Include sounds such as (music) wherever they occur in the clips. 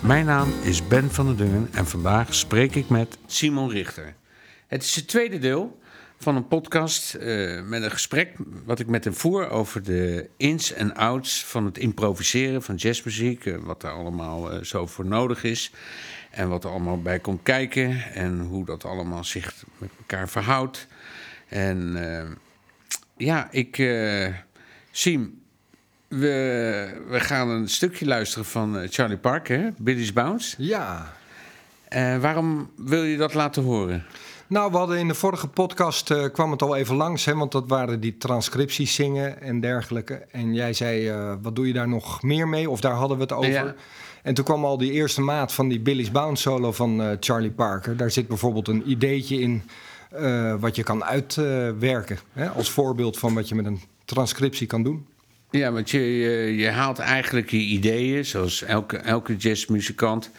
Mijn naam is Ben van der Dungen en vandaag spreek ik met Simon Richter. Het is het tweede deel van een podcast eh, met een gesprek wat ik met hem voer over de ins en outs van het improviseren van jazzmuziek. eh, wat daar allemaal eh, zo voor nodig is. En wat er allemaal bij komt kijken. En hoe dat allemaal zich met elkaar verhoudt. En ja, ik. Siem, we, we gaan een stukje luisteren van eh, Charlie Parker? Billy's Bounce. Ja. Eh, waarom wil je dat laten horen? Nou, we hadden in de vorige podcast eh, kwam het al even langs, hè, want dat waren die transcripties zingen en dergelijke. En jij zei, wat doe je daar nog meer mee? Of daar hadden we het over. Ja. En toen kwam al die eerste maat van die Billy's Bounce solo van Charlie Parker. Daar zit bijvoorbeeld een ideetje in wat je kan uitwerken. hè, als voorbeeld van wat je met een transcriptie kan doen. Ja, want je, je, haalt eigenlijk je ideeën, zoals elke, elke jazzmuzikant,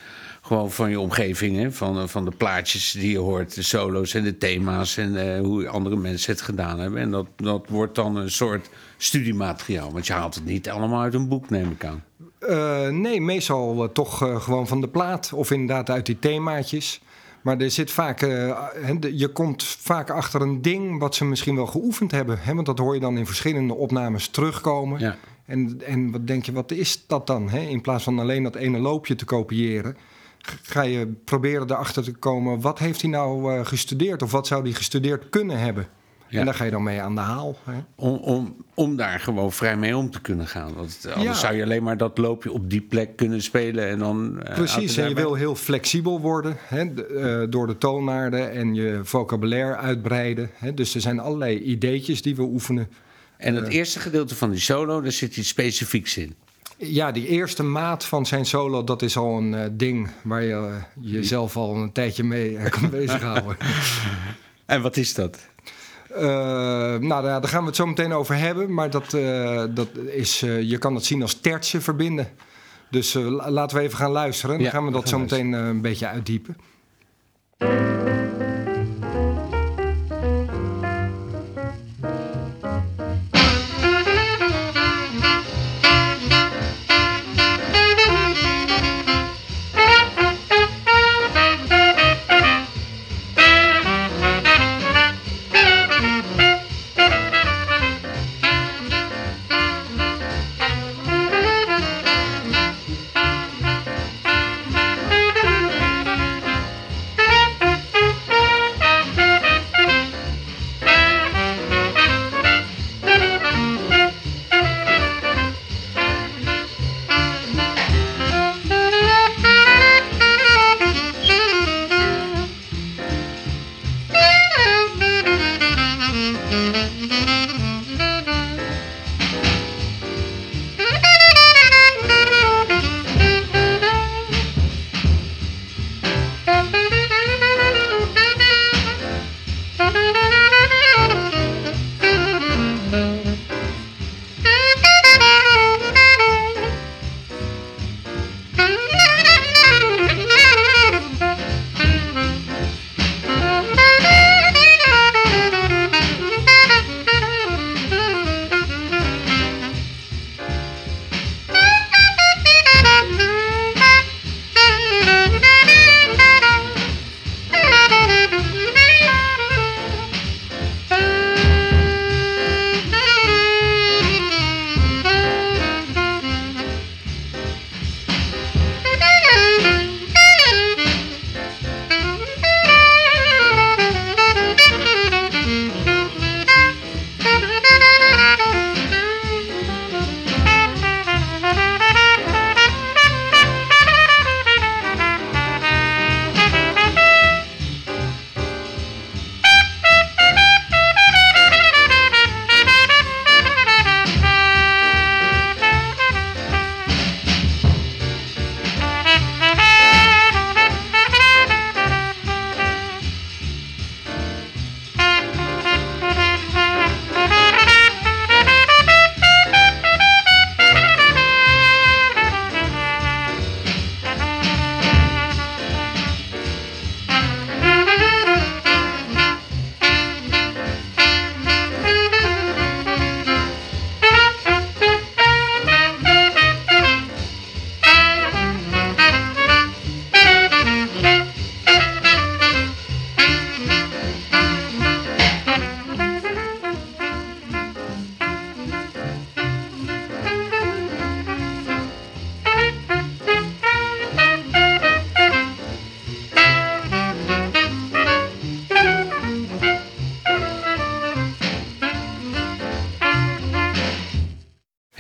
gewoon van je omgeving. Hè? Van, eh, van de plaatjes die je hoort, de solo's en de thema's en eh, hoe andere mensen het gedaan hebben. En dat, dat wordt dan een soort studiemateriaal, want je haalt het niet allemaal uit een boek, neem ik aan. Eh, nee, meestal toch gewoon van de plaat of inderdaad uit die themaatjes. Maar er zit vaak, eh, je komt vaak achter een ding wat ze misschien wel geoefend hebben. Hè? Want dat hoor je dan in verschillende opnames terugkomen. Ja. En, en wat denk je, wat is dat dan? Hè? In plaats van alleen dat ene loopje te kopiëren, ga je proberen erachter te komen, wat heeft hij nou eh, gestudeerd? Of wat zou hij gestudeerd kunnen hebben? Ja. En daar ga je dan mee aan de haal. Hè? Om, om, om daar gewoon vrij mee om te kunnen gaan. Want anders Ja. zou je alleen maar dat loopje op die plek kunnen spelen en dan... eh, Precies, en je wil heel flexibel worden hè, de- eh, door de toonaarden en je vocabulaire uitbreiden. Hè. Dus er zijn allerlei ideetjes die we oefenen. En het eerste gedeelte van die solo, daar zit iets specifieks in. Ja, die eerste maat van zijn solo, dat is al een eh, ding waar je eh, jezelf al een tijdje mee eh, kan bezighouden. (laughs) En wat is dat? Eh, nou, daar, gaan we het zo meteen over hebben. Maar dat, eh, dat is, eh, je kan het zien als tertsen verbinden. Dus la- laten we even gaan luisteren. Dan Ja, gaan we dat zo meteen een beetje uitdiepen.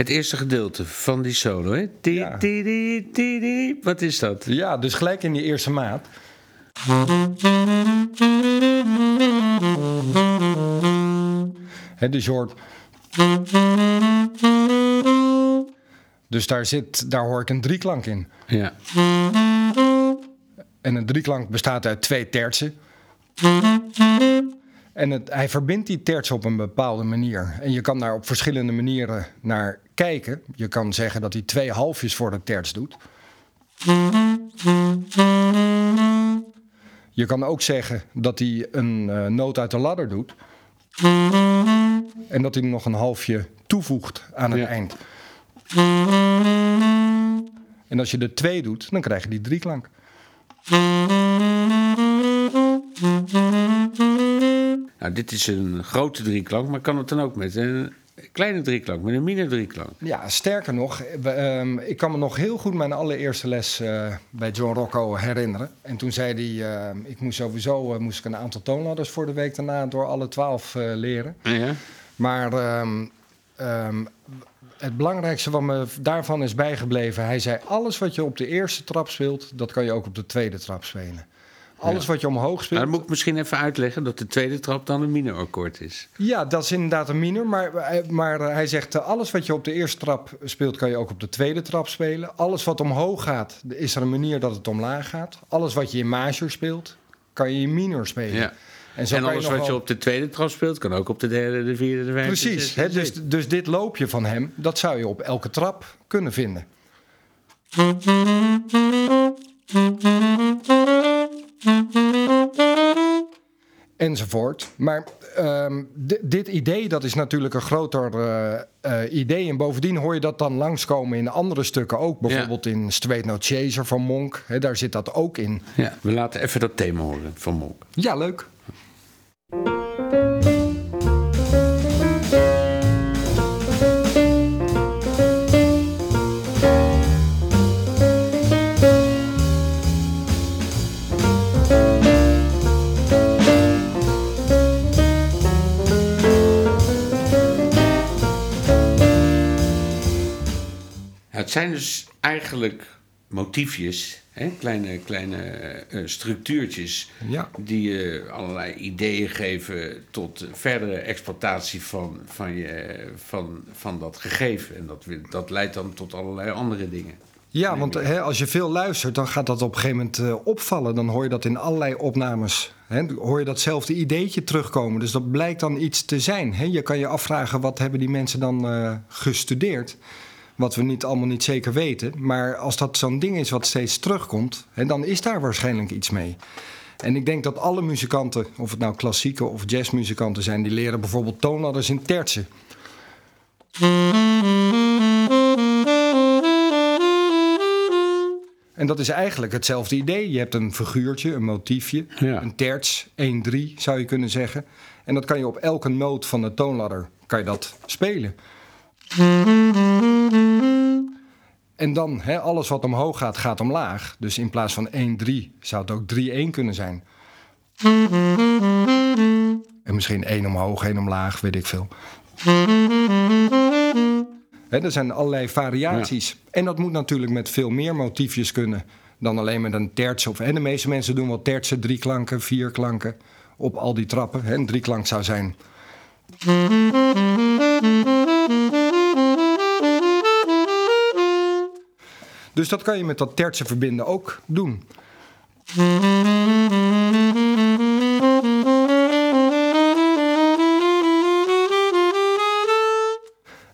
Het eerste gedeelte van die solo, hè? Ti, Ja. ti, ti. Wat is dat? Ja, dus gelijk in die eerste maat. Hè, dus je hoort... Dus daar, zit, daar hoor ik een drieklank in. Ja. En een drieklank bestaat uit twee tertsen. En het, hij verbindt die tertsen op een bepaalde manier. En je kan daar op verschillende manieren naar kijken. Je kan zeggen dat hij twee halfjes voor de terts doet. Je kan ook zeggen dat hij een eh, noot uit de ladder doet. En dat hij nog een halfje toevoegt aan het Ja. eind. En als je er twee doet, dan krijg je die drieklank. Nou, dit is een grote drieklank, maar kan het dan ook met een kleine drieklank, met een mini drieklank? Ja, sterker nog, ehm, ik kan me nog heel goed mijn allereerste les eh, bij John Rocco herinneren. En toen zei hij, ehm, ik moest sowieso eh, moest ik een aantal toonladders voor de week daarna door alle twaalf eh, leren. Ja. Maar ehm, het belangrijkste wat me daarvan is bijgebleven, hij zei alles wat je op de eerste trap speelt, dat kan je ook op de tweede trap spelen. Alles wat je omhoog speelt. dan moet ik misschien even uitleggen dat de tweede trap dan een minor-akkoord is. Ja, dat is inderdaad een minor. Maar, maar hij zegt, eh, alles wat je op de eerste trap speelt, kan je ook op de tweede trap spelen. Alles wat omhoog gaat, is er een manier dat het omlaag gaat. Alles wat je in major speelt, kan je in minor spelen. Ja. En, je alles wat je op de tweede trap speelt, kan ook op de derde, de vierde, de vijfde. de Precies, hè, dus, dus dit loopje van hem, dat zou je op elke trap kunnen vinden. Enzovoort. Maar ehm, di- dit idee, dat is natuurlijk een groter eh, eh, idee. En bovendien hoor je dat dan langskomen in andere stukken ook. Bijvoorbeeld in Straight No Chaser van Monk. Hè, daar zit dat ook in. Ja, we laten even dat thema horen van Monk. Ja, leuk. Het zijn dus eigenlijk motiefjes, hè? kleine, kleine eh, structuurtjes, Ja. die je allerlei ideeën geven tot verdere exploitatie van, van, je, van, van dat gegeven. En dat, dat leidt dan tot allerlei andere dingen. Ja, want hè, als je veel luistert, dan gaat dat op een gegeven moment eh, opvallen. Dan hoor je dat in allerlei opnames. Hè, hoor je datzelfde ideetje terugkomen. Dus dat blijkt dan iets te zijn. Hè. Je kan je afvragen, wat hebben die mensen dan eh, gestudeerd? Wat we niet allemaal niet zeker weten. Maar als dat zo'n ding is wat steeds terugkomt, hè, dan is daar waarschijnlijk iets mee. En ik denk dat alle muzikanten, of het nou klassieke of jazzmuzikanten zijn, die leren bijvoorbeeld toonladders in tertsen. En dat is eigenlijk hetzelfde idee. Je hebt een figuurtje, een motiefje, Ja. een terts, 1-3 zou je kunnen zeggen. En dat kan je op elke noot van de toonladder kan je dat spelen. En dan, hè, alles wat omhoog gaat, gaat omlaag. Dus in plaats van 1-3 zou het ook 3-1 kunnen zijn. En misschien 1 omhoog, 1 omlaag, weet ik veel. Hè, er zijn allerlei variaties. En dat moet natuurlijk met veel meer motiefjes kunnen dan alleen met een terts. Of, en de meeste mensen doen wel tertsen, drie klanken, vier klanken op al die trappen. Hè, een drieklank zou zijn. Dus dat kan je met dat tertsen verbinden ook doen.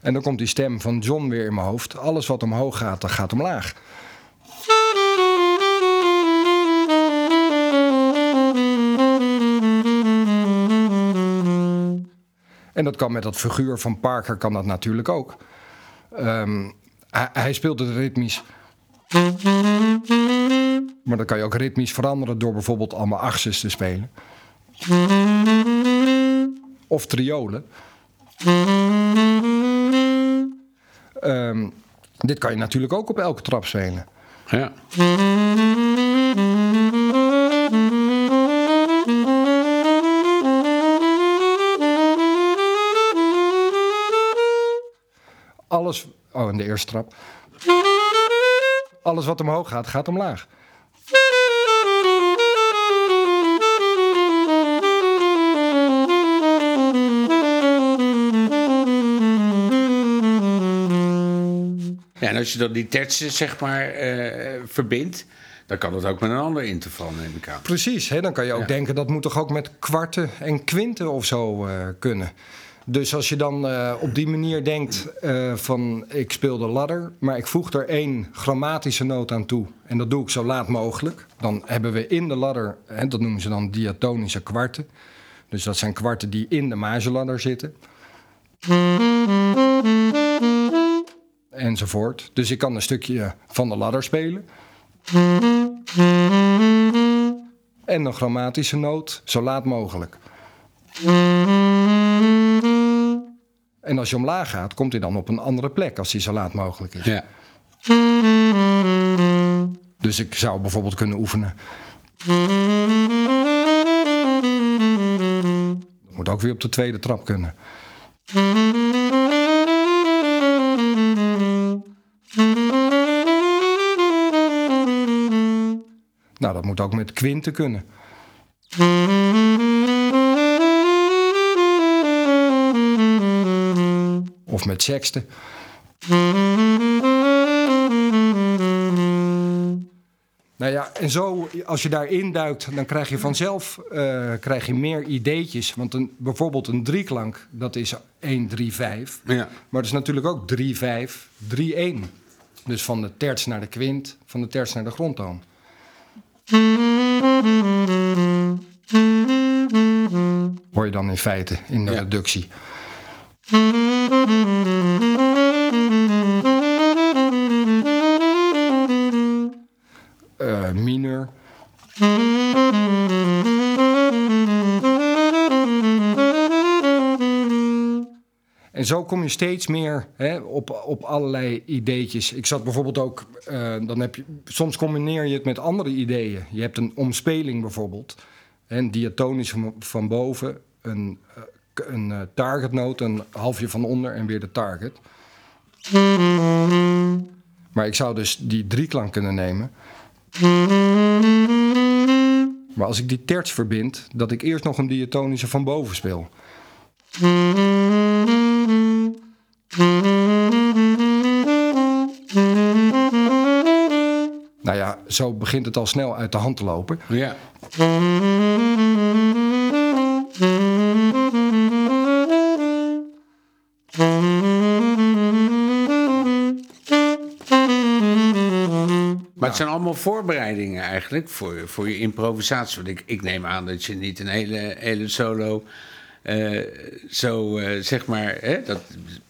En dan komt die stem van John weer in mijn hoofd. Alles wat omhoog gaat, dat gaat omlaag. En dat kan met dat figuur van Parker kan dat natuurlijk ook. Ehm, hij, hij speelt het ritmisch. Maar dan kan je ook ritmisch veranderen door bijvoorbeeld allemaal achtjes te spelen. Of triolen. Ehm, dit kan je natuurlijk ook op elke trap spelen. Ja. Alles, aan de eerste trap. Alles wat omhoog gaat, gaat omlaag. Ja, en als je dan die tertsen zeg maar eh, verbindt, dan kan dat ook met een ander interval, neem ik aan. Precies, hè? dan kan je ook Ja. denken dat moet toch ook met kwarten en kwinten of zo eh, kunnen. Dus als je dan eh, op die manier denkt eh, van ik speel de ladder, maar ik voeg er één grammatische noot aan toe en dat doe ik zo laat mogelijk, dan hebben we in de ladder, hè, dat noemen ze dan diatonische kwarten. Dus dat zijn kwarten die in de mageladder zitten. Enzovoort. Dus ik kan een stukje van de ladder spelen. En een grammatische noot zo laat mogelijk. En als je omlaag gaat, komt hij dan op een andere plek als hij zo laat mogelijk is. Ja. Dus ik zou bijvoorbeeld kunnen oefenen. Dat moet ook weer op de tweede trap kunnen. Nou, dat moet ook met kwinten kunnen. Met sexten. Nou ja, en zo, als je daarin duikt, dan krijg je vanzelf eh, krijg je meer ideetjes. Want een, bijvoorbeeld een drieklank, dat is 1, 3, 5. Ja. Maar het is natuurlijk ook 3, 5, 3, 1. Dus van de terts naar de kwint, van de terts naar de grondtoon. Hoor je dan in feite in de Ja. reductie. En zo kom je steeds meer hè, op, op allerlei ideetjes. Ik zat bijvoorbeeld ook, eh, dan heb je, soms combineer je het met andere ideeën. Je hebt een omspeling bijvoorbeeld, een diatonisch van, boven, een, eh, een eh, targetnoot, een halfje van onder en weer de target. Maar ik zou dus die drieklank kunnen nemen. Maar als ik die terts verbind, dat ik eerst nog een diatonische van boven speel. Zo begint het al snel uit de hand te lopen. Ja. Maar het zijn allemaal voorbereidingen eigenlijk voor, voor je improvisatie. Want ik, ik neem aan dat je niet een hele, hele solo eh, zo, eh, zeg maar, hè, dat,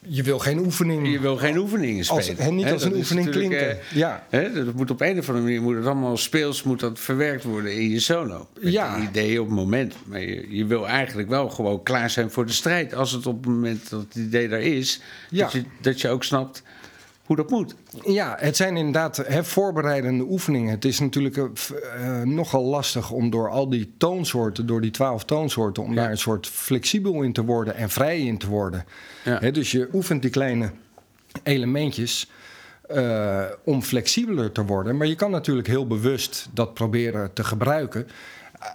Je wil geen oefening. je wil geen oefeningen Als- spelen. en niet hè, als een oefening klinken. eh, Ja. Hè, dat moet op een of andere manier moet het allemaal speels moet dat verwerkt worden in je solo. Met Ja. de ideeën op het moment. Maar je, je wil eigenlijk wel gewoon klaar zijn voor de strijd. Als het op het moment dat het idee daar is, Ja. dat, je, dat je ook snapt hoe dat moet. Ja, het zijn inderdaad hè, voorbereidende oefeningen. Het is natuurlijk eh, eh, nogal lastig om door al die toonsoorten, door die twaalf toonsoorten, om Ja. daar een soort flexibel in te worden en vrij in te worden. Ja. Hè, dus je oefent die kleine elementjes eh, om flexibeler te worden. Maar je kan natuurlijk heel bewust dat proberen te gebruiken.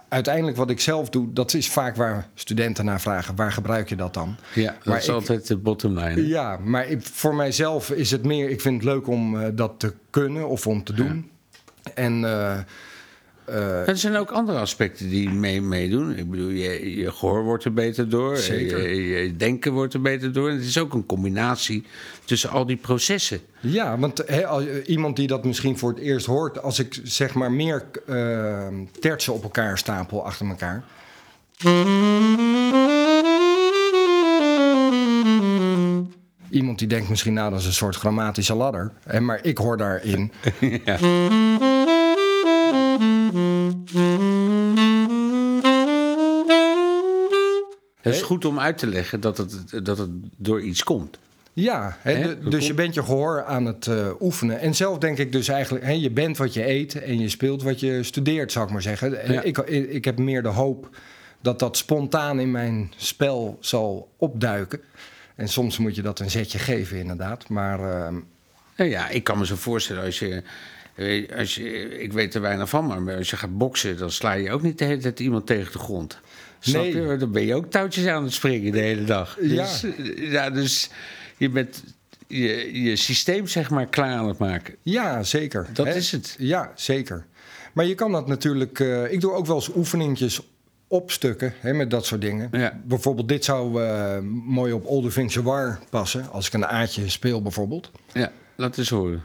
Uiteindelijk wat ik zelf doe, dat is vaak waar studenten naar vragen. Waar gebruik je dat dan? Ja, dat Maar is ik- altijd de bottom line. Ja, maar ik- voor mijzelf is het meer... Ik vind het leuk om eh, dat te kunnen of om te doen. En eh, Er zijn ook andere aspecten die mee, meedoen. Ik bedoel, je, je gehoor wordt er beter door. Je, je denken wordt er beter door. En het is ook een combinatie tussen al die processen. ja, want iemand die dat misschien voor het eerst hoort... als ik zeg maar meer eh tertsen op elkaar stapel achter elkaar... Iemand die denkt misschien, nou, dat is een soort grammatische ladder. Hè, maar ik hoor daarin... (laughs) ja. Goed om uit te leggen dat het, dat het door iets komt. Ja, dus komt- je bent je gehoor aan het eh, oefenen. En zelf denk ik dus eigenlijk, je bent wat je eet en je speelt wat je studeert, zou ik maar zeggen. En Ja. Ik, ik heb meer de hoop dat dat spontaan in mijn spel zal opduiken. En soms moet je dat een zetje geven, inderdaad. Maar ehm, Nou ja, ik kan me zo voorstellen als je, eh, als je... Ik weet er weinig van, maar als je gaat boksen... dan sla je ook niet de hele tijd iemand tegen de grond. Snap Nee. je? Dan ben je ook touwtjes aan het springen de hele dag. Ja. Dus, eh, ja, dus je bent je, je systeem zeg maar klaar aan het maken. Ja, zeker. Dat is het. Ja, zeker. Maar je kan dat natuurlijk... eh, ik doe ook wel eens oefeningetjes op stukken hè, met dat soort dingen. Ja. Bijvoorbeeld dit zou eh, mooi op Oldervingse War passen. Als ik een aatje speel bijvoorbeeld. Ja, laat eens horen.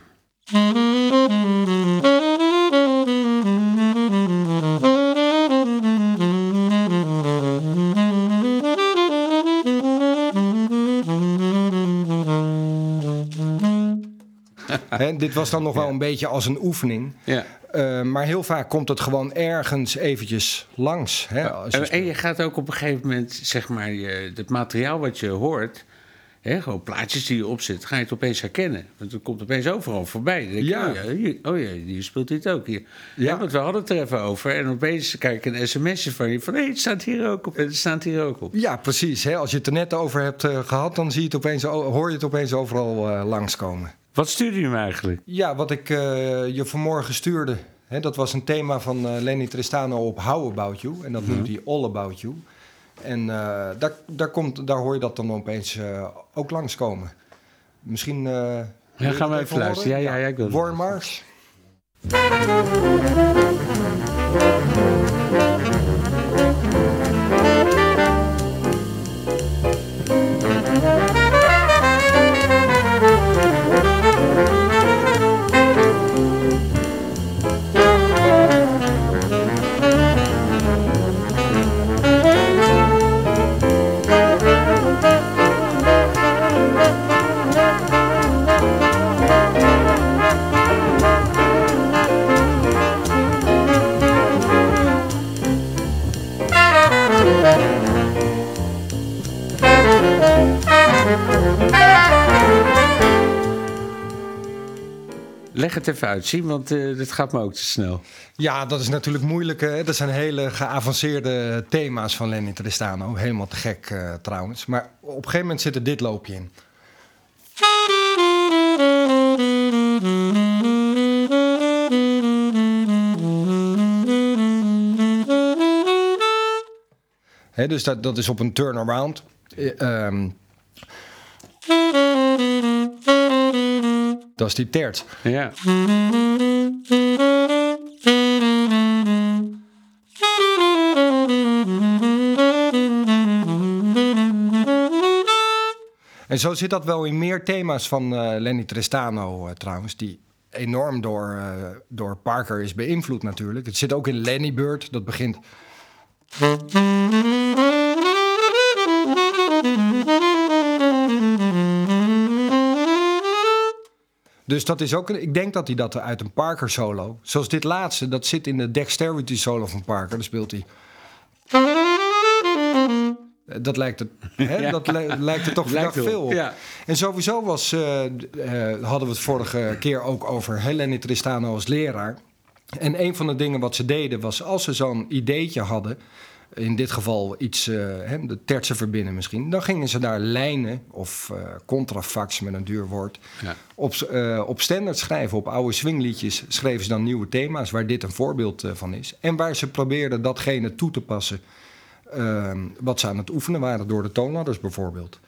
Dit was dan nog wel een beetje als een oefening. Ja. Eh, maar heel vaak komt het gewoon ergens eventjes langs. Hè, je En, je gaat ook op een gegeven moment, zeg maar, je, het materiaal wat je hoort, hè, gewoon plaatjes die je opzet, ga je het opeens herkennen. Want het komt opeens overal voorbij. Dan denk je, Ja. oh ja, hier, oh ja, hier speelt dit ook. Hier. Ja. Ja. want we hadden het er even over. En opeens krijg ik een sms'je van je van, hé, het staat hier ook op en het staat hier ook op. Ja, precies. Hè. Als je het er net over hebt eh, gehad, dan zie je het opeens, hoor je het opeens overal eh, langskomen. Wat stuurde je me eigenlijk? Ja, wat ik eh, je vanmorgen stuurde, hè, dat was een thema van eh, Lenny Tristano op How About You. En dat noemt hij All About You. En eh, daar, daar, komt, daar hoor je dat dan opeens ook langskomen. Misschien... je gaan we even luisteren. Ja, ja, ja, ik wil Warren Mars. Het even uit, zien, want eh dit gaat me ook te snel. Ja, dat is natuurlijk moeilijk. Hè? Dat zijn hele geavanceerde thema's van Lenny Tristano. Helemaal te gek eh, trouwens. Maar op een gegeven moment zit er dit loopje in. Dus dat, dat is op een turnaround. Ehm. Dat is die terts. Ja. En zo zit dat wel in meer thema's van eh, Lenny Tristano eh, trouwens, die enorm door, eh, door Parker is beïnvloed natuurlijk. Het zit ook in Lenny Bird, dat begint... Dus dat is ook, een- ik denk dat hij dat uit een Parker solo, zoals dit laatste, dat zit in de Dexterity solo van Parker, daar speelt hij. Eh, Dat lijkt het, (laughs) hè? Ja. Dat li- lijkt er toch (laughs) vandaag veel op. ja. En sowieso was, eh, eh, hadden we het vorige keer ook over Helene Tristano als leraar. En een van de dingen wat ze deden was als ze zo'n ideetje hadden, in dit geval iets, eh, hè, de tertsen verbinden misschien, dan gingen ze daar lijnen of eh contrafax met een duur woord Ja. op, eh, op standaard schrijven. Op oude swingliedjes schreven ze dan nieuwe thema's waar dit een voorbeeld van is. En waar ze probeerden datgene toe te passen ehm, wat ze aan het oefenen waren door de toonladders bijvoorbeeld.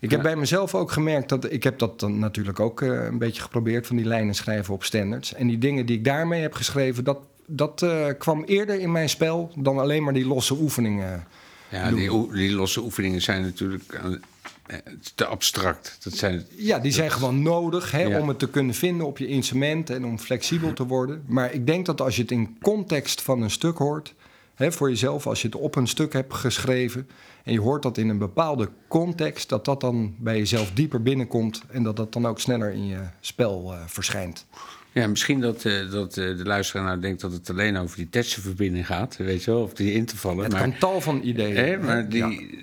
Ik heb Ja. bij mezelf ook gemerkt dat ik heb dat dan natuurlijk ook een beetje geprobeerd van die lijnen schrijven op standards. En die dingen die ik daarmee heb geschreven, dat, dat eh, kwam eerder in mijn spel dan alleen maar die losse oefeningen. Ja, die, die losse oefeningen zijn natuurlijk eh, te abstract. Dat zijn, Ja, die zijn gewoon nodig hè, Ja. om het te kunnen vinden op je instrument en om flexibel te worden. Maar ik denk dat als je het in context van een stuk hoort, hè, voor jezelf, als je het op een stuk hebt geschreven en je hoort dat in een bepaalde context, dat dat dan bij jezelf dieper binnenkomt en dat dat dan ook sneller in je spel eh, verschijnt. Ja, misschien dat, eh, dat eh, de luisteraar nou denkt dat het alleen over die tekstverbinding gaat. Weet je wel, of die in te vallen. Het maar kan tal van ideeën. Hè, maar die,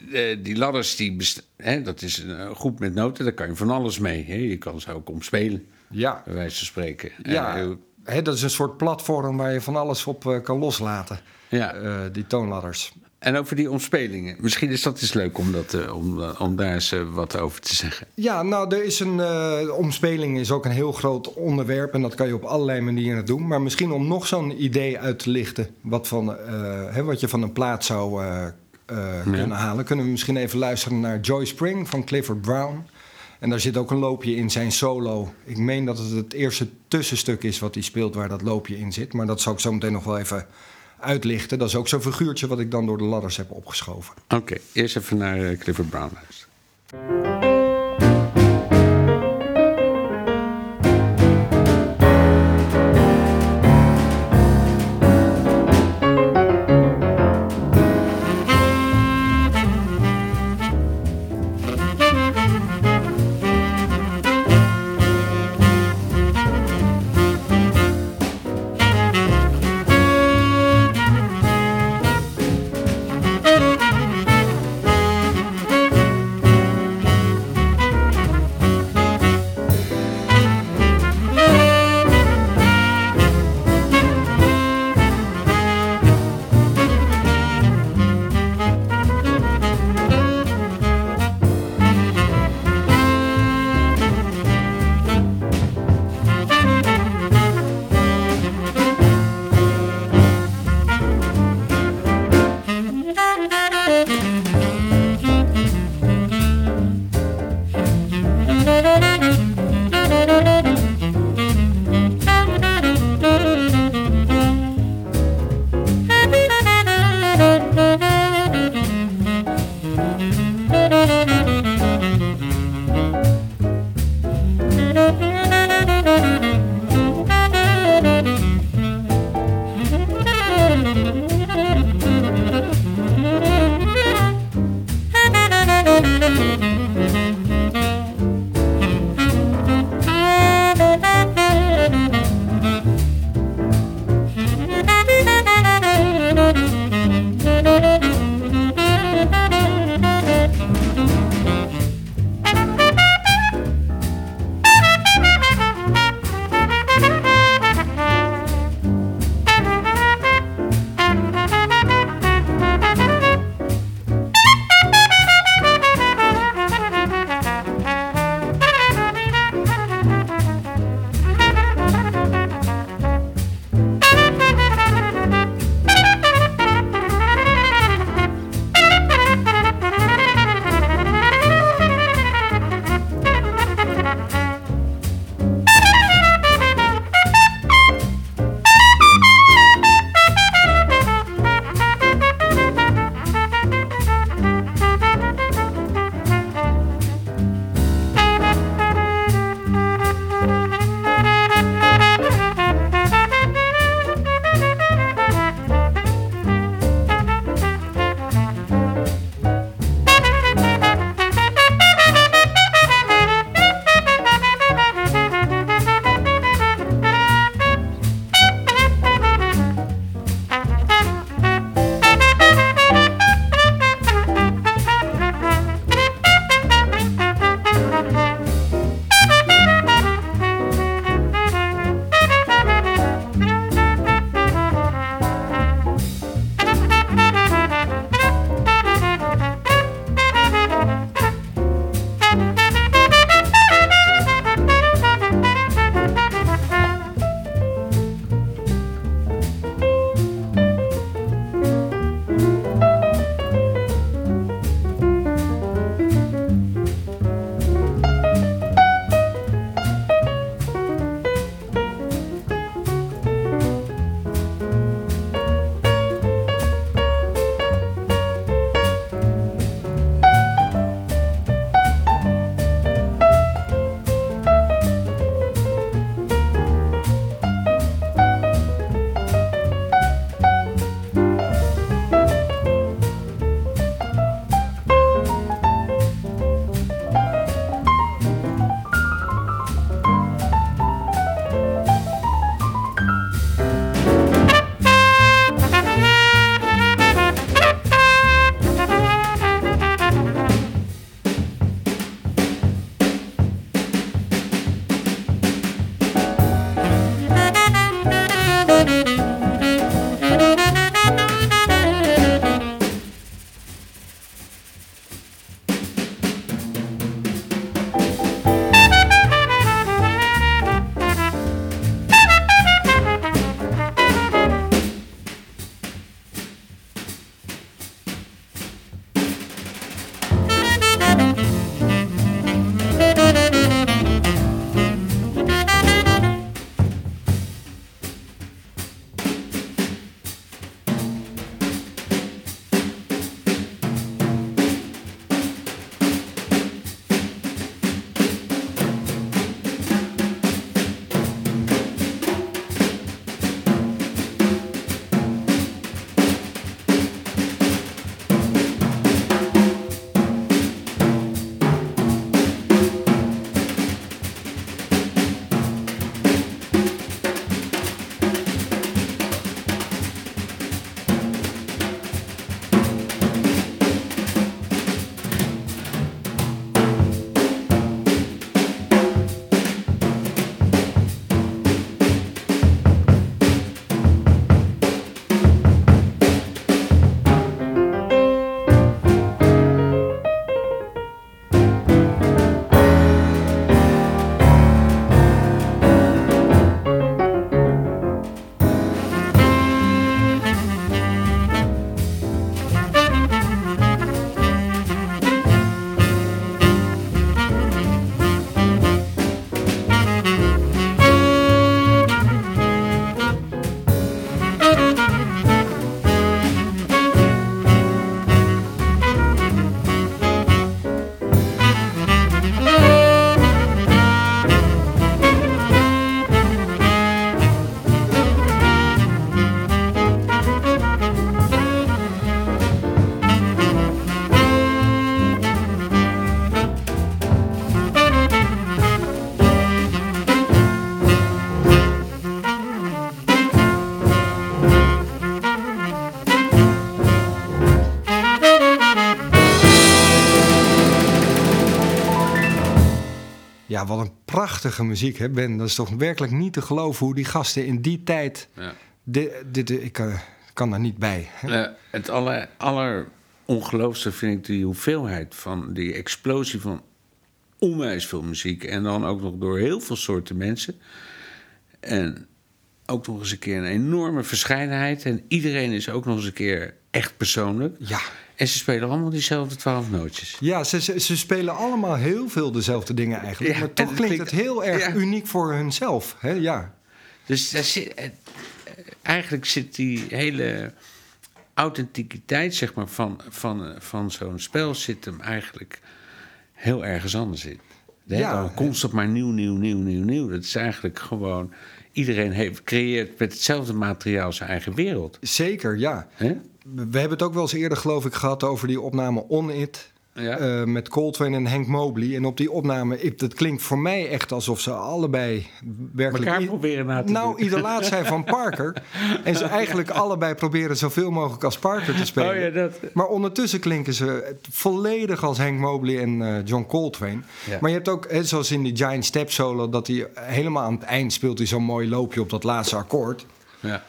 Ja. eh, die ladders, die hè, dat is een groep met noten, daar kan je van alles mee. Hè. Je kan ze ook omspelen, Ja, bij wijze van spreken. ja. Hè, dat is een soort platform waar je van alles op kan loslaten, ja. die toonladders. En over die omspelingen. Misschien is dat eens leuk om, dat, eh, om, eh, om daar eens eh, wat over te zeggen. Ja, nou, er is een omspeling is ook een heel groot onderwerp en dat kan je op allerlei manieren doen. Maar misschien om nog zo'n idee uit te lichten, wat, van, hè, wat je van een plaat zou kunnen halen, kunnen we misschien even luisteren naar Joy Spring van Clifford Brown. En daar zit ook een loopje in zijn solo. Ik meen dat het het eerste tussenstuk is wat hij speelt waar dat loopje in zit. Maar dat zal ik zo meteen nog wel even uitlichten. Dat is ook zo'n figuurtje wat ik dan door de ladders heb opgeschoven. Oké, eerst even naar eh, Clifford Brown. Ja, wat een prachtige muziek, hè Ben? Dat is toch werkelijk niet te geloven hoe die gasten in die tijd... Ja. Dit, dit, ik eh, kan daar niet bij. hè? Het aller, allerongeloofste vind ik die hoeveelheid van die explosie van onwijs veel muziek. En dan ook nog door heel veel soorten mensen. En ook nog eens een keer een enorme verscheidenheid. En iedereen is ook nog eens een keer echt persoonlijk. Ja. En ze spelen allemaal diezelfde twaalf nootjes. Ja, ze, ze, ze spelen allemaal heel veel dezelfde dingen eigenlijk. Ja, maar toch het klinkt het heel erg ja. uniek voor hunzelf. Hè? Ja. Dus zit, eh, eigenlijk zit die hele authenticiteit zeg maar, van, van, eh, van zo'n spel zit hem eigenlijk heel ergens anders in. Ja. Ja. Dan constant maar nieuw, nieuw, nieuw, nieuw, nieuw. Dat is eigenlijk gewoon... Iedereen heeft, creëert met hetzelfde materiaal zijn eigen wereld. Zeker, ja. We hebben het ook wel eens eerder, geloof ik, gehad over die opname On It. Ja. eh, met Coltrane en Hank Mobley. En op die opname, ik, dat klinkt voor mij echt alsof ze allebei werkelijk... Elkaar proberen na te Nou, doen. idolaat zijn van (laughs) Parker. en ze eigenlijk allebei proberen zoveel mogelijk als Parker te spelen. Oh ja, dat... Maar ondertussen klinken ze volledig als Hank Mobley en eh, John Coltrane. Ja. Maar je hebt ook, hè, zoals in die Giant Step solo... dat hij helemaal aan het eind speelt hij zo'n mooi loopje op dat laatste akkoord. Ja.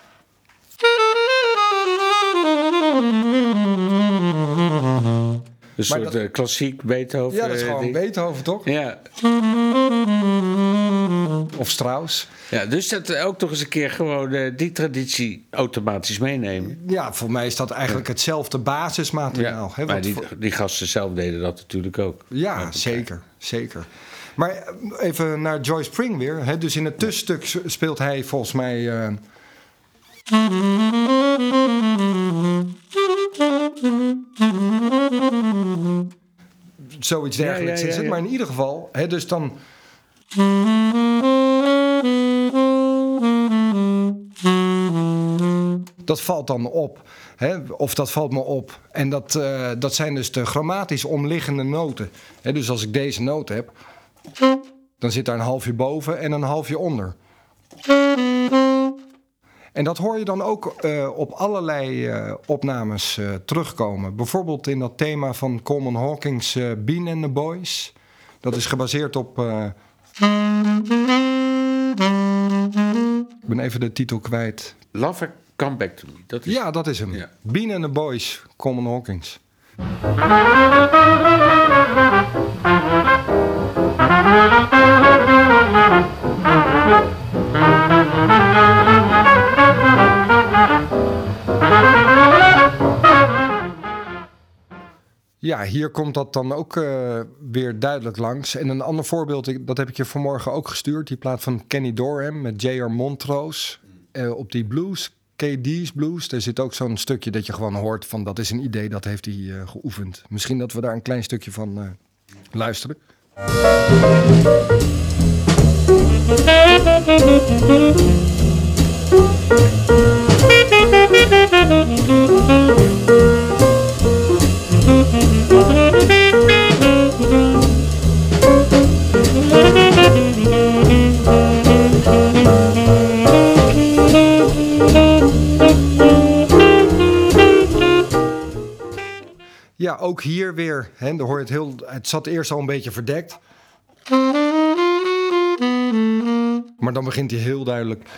Een soort dat- eh, klassiek Beethoven. Ja, dat is eh, gewoon ding. Beethoven, toch? Ja. Of Strauss. ja, dus dat eh, ook toch eens een keer gewoon eh, die traditie automatisch meenemen. Ja, voor mij is dat eigenlijk hetzelfde basismateriaal. hè, maar die, voor- die gasten zelf deden dat natuurlijk ook. ja, zeker, zeker. Maar eh, even naar Joyce Spring weer. Hè, dus in het tussenstuk speelt hij volgens mij... eh, Zoiets dergelijks ja, is het. Maar in ieder geval, hè, dus dan... Dat valt dan op. Hè? Of dat valt me op. En dat, eh, dat zijn dus de grammatisch omliggende noten. Hè, dus als ik deze noot heb, dan zit daar een halfje boven en een halfje onder. En dat hoor je dan ook eh, op allerlei eh, opnames eh, terugkomen. Bijvoorbeeld in dat thema van Coleman Hawkins, eh, Bean and the Boys. Dat is gebaseerd op. eh, ik ben even de titel kwijt. Lover, come back to me. Dat is Ja, dat is hem. Ja. Bean and the Boys, Coleman Hawkins. Ja, hier komt dat dan ook eh, weer duidelijk langs. En een ander voorbeeld, dat heb ik je vanmorgen ook gestuurd. Die plaat van Kenny Dorham met J.R. Montrose. Eh, op die blues, KD's blues, daar zit ook zo'n stukje dat je gewoon hoort van... dat is een idee, dat heeft hij eh, geoefend. Misschien dat we daar een klein stukje van luisteren. Ja, ook hier weer. Hè, hoor je het, heel, het zat eerst al een beetje verdekt. Maar dan begint hij heel duidelijk.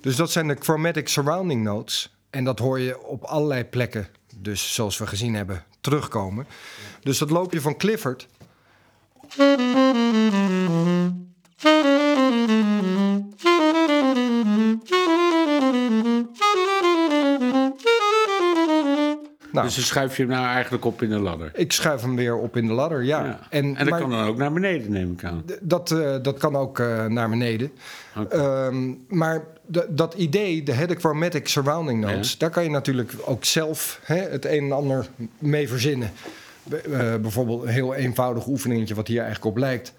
Dus dat zijn de chromatic surrounding notes. En dat hoor je op allerlei plekken, dus zoals we gezien hebben, terugkomen. Dus dat loopje van Clifford. Dus schuif je hem nou eigenlijk op in de ladder. ik schuif hem weer op in de ladder, ja. Ja. En, En, dat maar- kan dan ook naar beneden, neem ik aan. Dat, eh, dat kan ook eh, naar beneden. Ehm, maar dat idee, de, hè, de chromatic surrounding notes, Ja. daar kan je natuurlijk ook zelf hè, het een en ander mee verzinnen. Eh, bijvoorbeeld een heel eenvoudig oefeningetje wat hier eigenlijk op lijkt.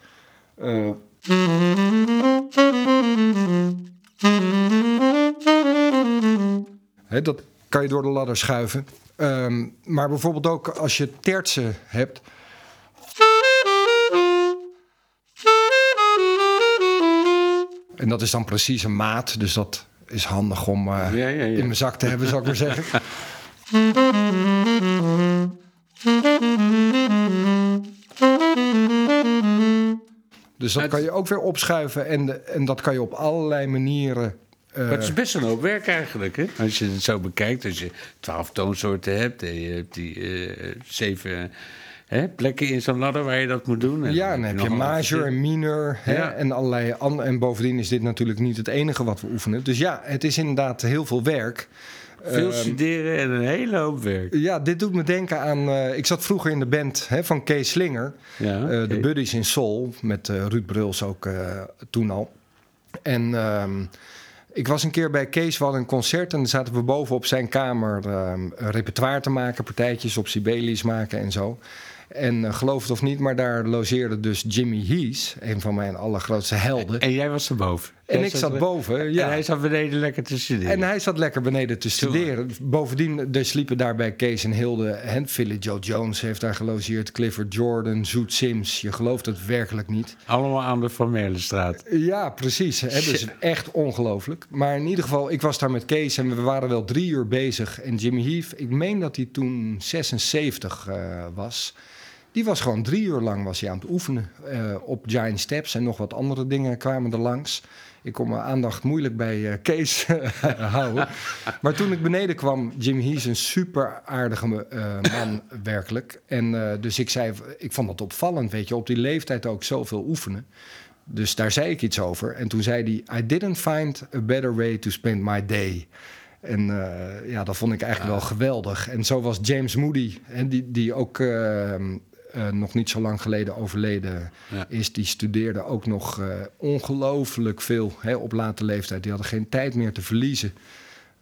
Dat kan je door de ladder schuiven. Ehm, maar bijvoorbeeld ook als je tertsen hebt. En dat is dan precies een maat, dus dat is handig om eh, Ja, ja, ja. in mijn zak te hebben, zou ik maar zeggen. Dus dat kan je ook weer opschuiven en, de- en dat kan je op allerlei manieren. Eh, Maar het is best een hoop werk eigenlijk, hè? Als je het zo bekijkt, als je twaalf toonsoorten hebt... en je hebt die eh, zeven hè, plekken in zo'n ladder waar je dat moet doen. En ja, dan heb je major en minor hè, Ja. en allerlei andere. En bovendien is dit natuurlijk niet het enige wat we oefenen. Dus ja, het is inderdaad heel veel werk. Veel Ehm, studeren en een hele hoop werk. Ja, dit doet me denken aan. eh, ik zat vroeger in de band hè, van Kees Slinger. Ja. De Buddies in Soul. Met Ruud Bruls ook toen al. En ehm, ik was een keer bij Kees. We hadden een concert. En dan zaten we boven op zijn kamer. ehm, repertoire te maken. Partijtjes op Sibelius maken en zo. En eh, geloof het of niet, maar daar logeerde dus Jimmy Hees. Een van mijn allergrootste helden. En jij was erboven. En Jij ik zat boven, ja. En hij zat beneden lekker te studeren. En hij zat lekker beneden te studeren. Bovendien, er sliepen daar bij Kees en Hilde... en Philly Joe Jones heeft daar gelogeerd... Clifford Jordan, Zoet Sims. Je gelooft het werkelijk niet. Allemaal aan de Van Merlenstraat. Ja, precies. Hè? Dus echt ongelooflijk. Maar in ieder geval, ik was daar met Kees... en we waren wel drie uur bezig. En Jimmy Heath, ik meen dat hij toen 76 eh, was... Die was gewoon drie uur lang was hij aan het oefenen eh, op Giant Steps en nog wat andere dingen kwamen er langs. Ik kon mijn aandacht moeilijk bij eh, Kees (laughs) houden. Maar toen ik beneden kwam, Jimmy Hees een super aardige eh, man (coughs) werkelijk. En eh, dus ik zei, ik vond dat opvallend, weet je, op die leeftijd ook zoveel oefenen. Dus daar zei ik iets over. En toen zei hij, I didn't find a better way to spend my day. En eh, ja, dat vond ik eigenlijk wel geweldig. En zo was James Moody, en die, die ook eh, eh, nog niet zo lang geleden overleden Ja. is. Die studeerde ook nog eh, ongelooflijk veel hè, op late leeftijd. Die hadden geen tijd meer te verliezen.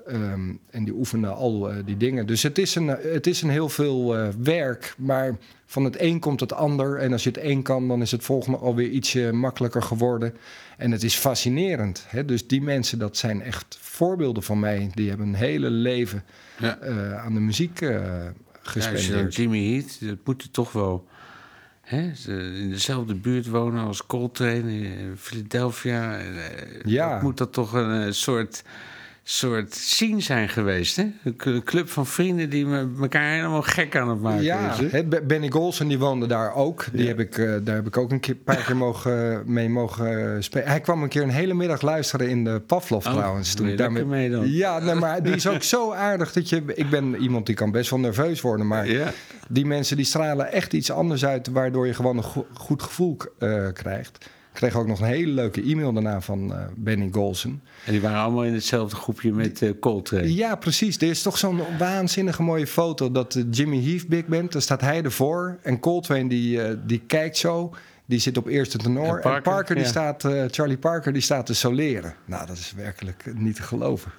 Ehm, en die oefenden al eh, die dingen. Dus het is een, het is een heel veel werk. Maar van het een komt het ander. En als je het een kan, dan is het volgende alweer ietsje makkelijker geworden. En het is fascinerend. Hè? Dus die mensen, dat zijn echt voorbeelden van mij. Die hebben een hele leven Ja. aan de muziek eh Ja, als je. Jimmy Heat, dat moet er toch wel hè, in dezelfde buurt wonen als Coltrane in Philadelphia. En, eh, Ja. dat Moet dat toch een eh, soort, soort scene zijn geweest, hè? Een club van vrienden die me, elkaar helemaal gek aan het maken Ja, hè? Benny Golson die woonde daar ook. Die Ja. heb ik, eh, daar heb ik ook een keer, paar keer mogen, mee mogen spelen. Hij kwam een keer een hele middag luisteren in de Pavlov Oh, trouwens. ik daarmee- mee dan? Ja, nee, maar die is ook zo aardig dat je... Ik ben iemand die kan best wel nerveus worden, maar Ja. die mensen die stralen echt iets anders uit... waardoor je gewoon een go- goed gevoel eh, krijgt. Ik kreeg ook nog een hele leuke e-mail daarna van eh, Benny Golson. En die waren allemaal in hetzelfde groepje met eh Coltrane. Ja, precies. Er is toch zo'n waanzinnige mooie foto dat eh, Jimmy Heath big band. Daar staat hij ervoor. En Coltrane die, die kijkt zo. Die zit op eerste tenor. En En Parker, die ja. staat, Charlie Parker die staat te soleren. Nou, dat is werkelijk niet te geloven.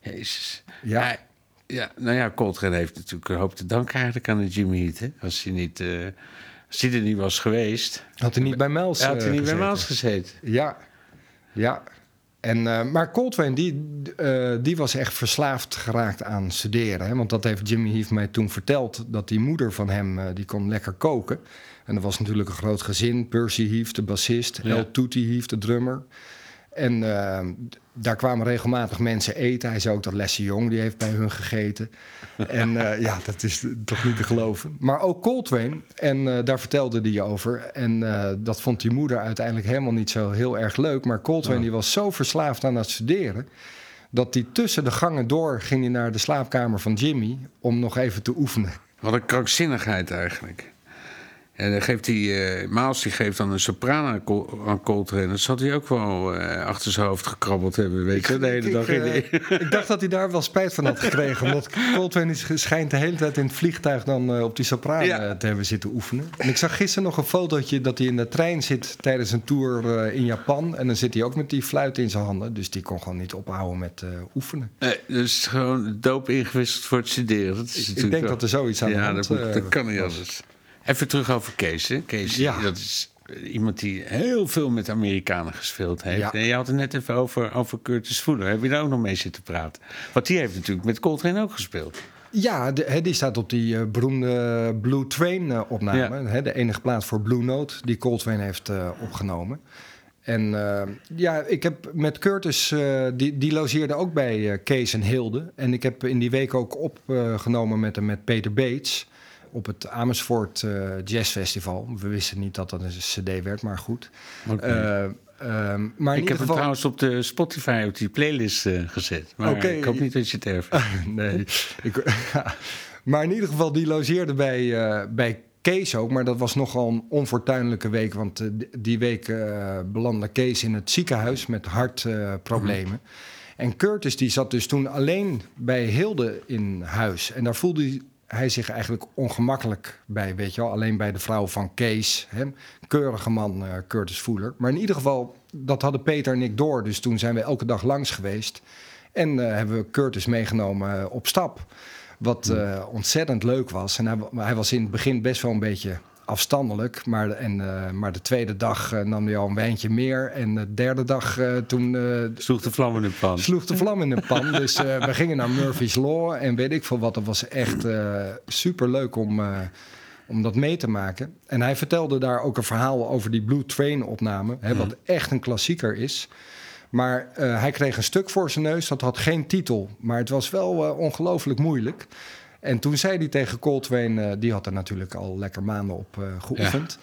Jezus. Ja. Ja, ja, nou ja, Coltrane heeft natuurlijk een hoop te danken eigenlijk aan de Jimmy Heat. Hè? Als hij niet... als hij er niet was geweest, Had hij niet bij Mels had hij eh, niet bij. Maals gezeten. Ja, ja. En, eh, maar Coltrane, die, eh, die was echt verslaafd geraakt aan studeren. Hè? Want dat heeft Jimmy Heath mij toen verteld. Dat die moeder van hem, die kon lekker koken. En dat was natuurlijk een groot gezin. Percy Heath, de bassist. Ja. El Tutti Heath, de drummer. En daar kwamen regelmatig mensen eten. Hij zei ook dat Leslie Jong, die heeft bij hun gegeten. (laughs) en eh, ja, dat is toch niet te geloven. Maar ook Coltrane, en eh, daar vertelde hij over. En eh, dat vond die moeder uiteindelijk helemaal niet zo heel erg leuk. Maar Coltrane die was zo verslaafd aan het studeren... dat hij tussen de gangen door ging hij naar de slaapkamer van Jimmy... om nog even te oefenen. Wat een krankzinnigheid eigenlijk. En dan geeft hij, eh Maals die geeft dan een sopraan aan, Col- aan Coltrane. Dat zat hij ook wel eh, achter zijn hoofd gekrabbeld hebben, weet je, de hele ik, dag. de- eh, ik dacht dat hij daar wel spijt van had gekregen. omdat Coltrane schijnt de hele tijd in het vliegtuig dan op die sopraan Ja. eh, te hebben zitten oefenen. En ik zag gisteren nog een fotootje dat hij in de trein zit tijdens een tour in Japan. En dan zit hij ook met die fluit in zijn handen. Dus die kon gewoon niet ophouden met oefenen. Nee, dus gewoon doop ingewisseld voor het studeren. Dat is Ik, denk wel- dat er zoiets aan de ja, hand dat, moet- eh, dat kan niet anders. Even terug over Kees. Hè? Kees, Ja. dat is eh, iemand die heel veel met Amerikanen gespeeld heeft. Ja. En je had het net even over, over Curtis Fuller. Heb je daar ook nog mee zitten praten? Want die heeft natuurlijk met Coltrane ook gespeeld. Ja, de, die staat op die eh, beroemde Blue Train eh, opname. Ja. De enige plaats voor Blue Note die Coltrane heeft opgenomen. En ja, ik heb met Curtis, die, die logeerde ook bij Kees en Hilde. En ik heb in die week ook opgenomen met hem met Peter Bates. Op het Amersfoort eh, Jazz Festival. We wisten niet dat dat een cd werd, maar goed. Eh, ehm, maar in ik heb geval... trouwens op de Spotify op die playlist eh, gezet. Maar ik hoop niet dat je het erf (laughs) nee. Ik, (laughs) maar in ieder geval, die logeerde bij, bij Kees ook. Maar dat was nogal een onfortuinlijke week. Want die- week belandde Kees in het ziekenhuis met hartproblemen. En Curtis die zat dus toen alleen bij Hilde in huis. En daar voelde hij- zich eigenlijk ongemakkelijk bij, weet je wel. Alleen bij de vrouw van Kees. Hè? Keurige man, eh, Curtis Voeler. Maar in ieder geval, dat hadden Peter en ik door. Dus toen zijn we elke dag langs geweest. En eh, hebben we Curtis meegenomen eh, op stap. Wat ontzettend leuk was. En hij was in het begin best wel een beetje afstandelijk. Maar, en, eh, maar de tweede dag eh, nam hij al een wijntje meer. En de derde dag eh, toen Sloeg de vlam in de pan. sloeg de vlam in de pan. (laughs) Dus we gingen naar Murphy's Law en weet ik veel wat. Dat was echt super leuk om, om dat mee te maken. En hij vertelde daar ook een verhaal over die Blue Train opname. Hè, wat echt een klassieker is. Maar hij kreeg een stuk voor zijn neus. Dat had geen titel. Maar het was wel ongelooflijk moeilijk. En toen zei hij tegen Coltrane... eh, die had er natuurlijk al lekker maanden op eh, geoefend...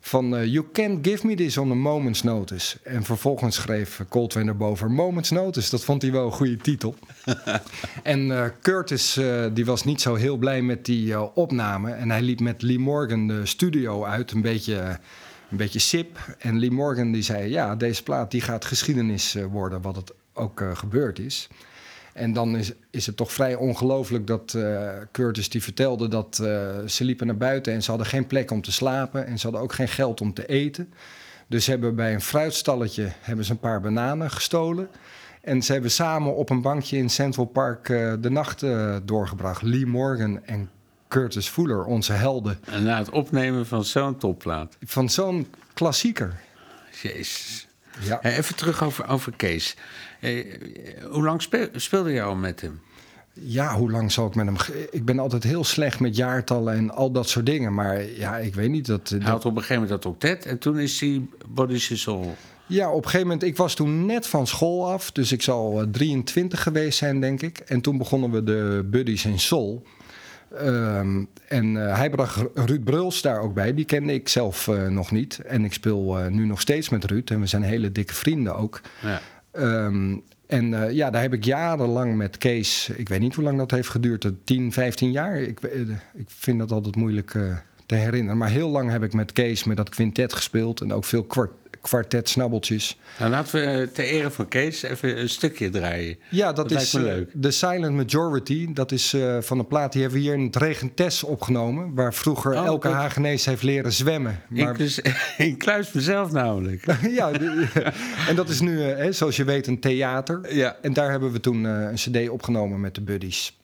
Van, eh, you can't give me this on a moment's notice. En vervolgens schreef Coltrane erboven... Moment's notice, dat vond hij wel een goede titel. (laughs) en Curtis, die was niet zo heel blij met die opname. En hij liep met Lee Morgan de studio uit, een beetje, een beetje sip. En Lee Morgan die zei, ja, deze plaat die gaat geschiedenis worden... wat het ook gebeurd is. En dan is, is het toch vrij ongelooflijk dat eh, Curtis die vertelde dat eh, ze liepen naar buiten en ze hadden geen plek om te slapen en ze hadden ook geen geld om te eten. Dus ze hebben bij een fruitstalletje hebben ze een paar bananen gestolen. En ze hebben samen op een bankje in Central Park eh, de nacht doorgebracht. Lee Morgan en Curtis Fuller, onze helden. En na het opnemen van zo'n topplaat. Van zo'n klassieker. Jezus. Ja. Even terug over, over Kees. Eh, hoe lang speel- speelde je al met hem? Ja, hoe lang zal ik met hem... Ik ben altijd heel slecht met jaartallen en al dat soort dingen. Maar ja, ik weet niet. Dat, Hij dat, had op een gegeven moment dat octet en toen is hij Body Soul. Ja, op een gegeven moment, ik was toen net van school af, dus ik zal eh, 23 geweest zijn, denk ik. En toen begonnen we de Buddies in Sol. Ehm, en eh, hij bracht Ruud Bruls daar ook bij, die kende ik zelf eh, nog niet. En ik speel eh, nu nog steeds met Ruud en we zijn hele dikke vrienden ook. Ja. Ehm, en eh, ja, daar heb ik jarenlang met Kees, ik weet niet hoe lang dat heeft geduurd, eh, 10, 15 jaar. Ik, eh, ik vind dat altijd moeilijk eh, te herinneren. Maar heel lang heb ik met Kees met dat quintet gespeeld en ook veel kwart, kwartet snabbeltjes. Nou, laten we eh, ter ere van Kees even een stukje draaien. Ja, dat, Dat is lijkt me eh, leuk. The Silent Majority. Dat is eh, van een plaat die hebben we hier in het Regentes opgenomen. Waar vroeger Oh, elke goed. Hagenees heeft leren zwemmen. Maar, (laughs) Inclus, incluis mezelf namelijk. (laughs) ja, (laughs) en dat is nu, hè, zoals je weet, een theater. Ja. En daar hebben we toen een cd opgenomen met de buddies.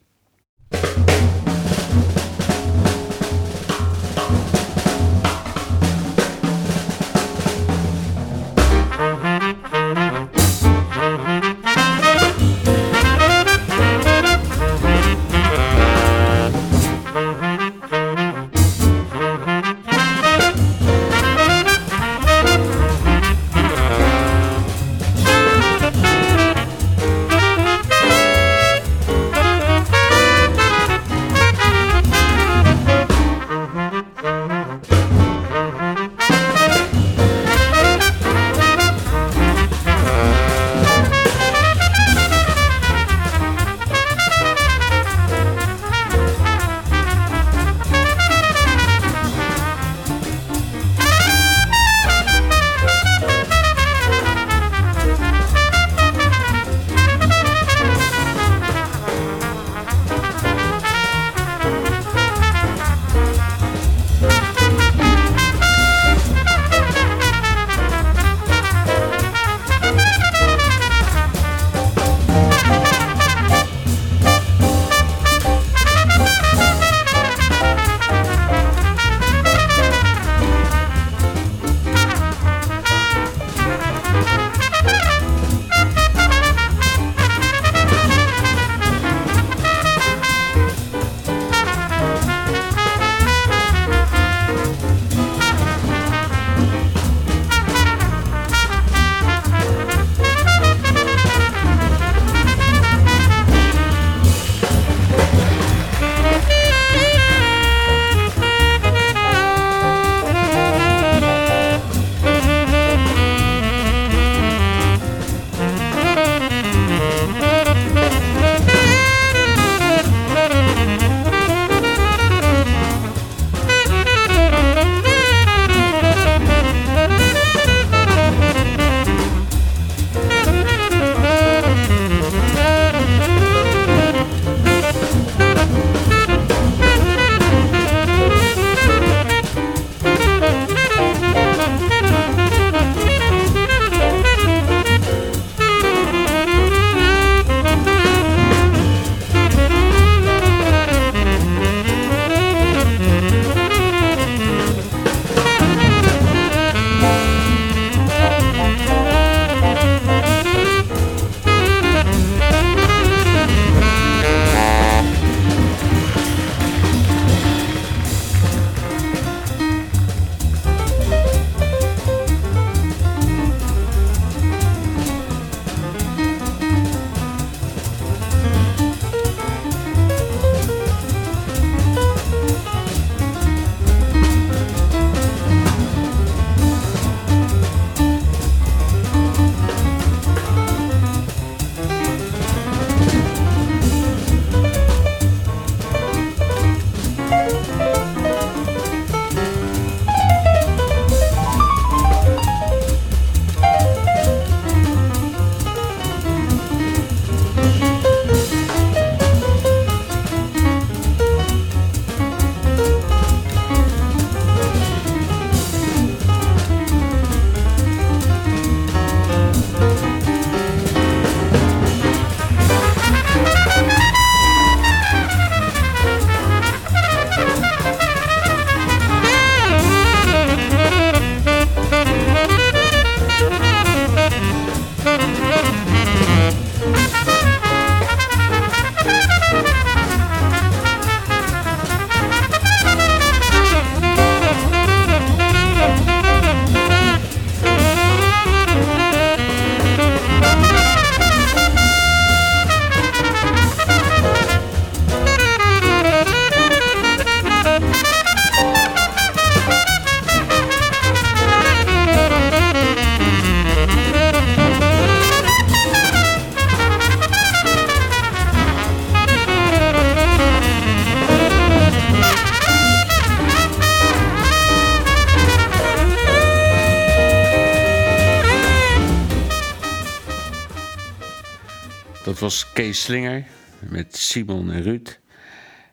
Slinger met Simon en Ruud.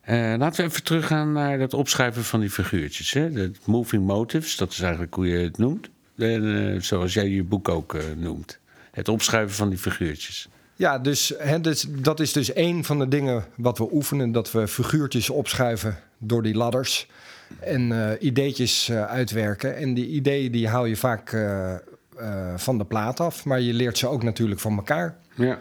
Eh, laten we even teruggaan naar dat opschrijven van die figuurtjes. Hè? De moving motives, dat is eigenlijk hoe je het noemt. En, eh, zoals jij je boek ook eh, noemt. Het opschrijven van die figuurtjes. Ja, dus, hè, dus dat is dus één van de dingen wat we oefenen. Dat we figuurtjes opschuiven door die ladders. En ideetjes uitwerken. En die ideeën die haal je vaak van de plaat af. Maar je leert ze ook natuurlijk van elkaar. Ja.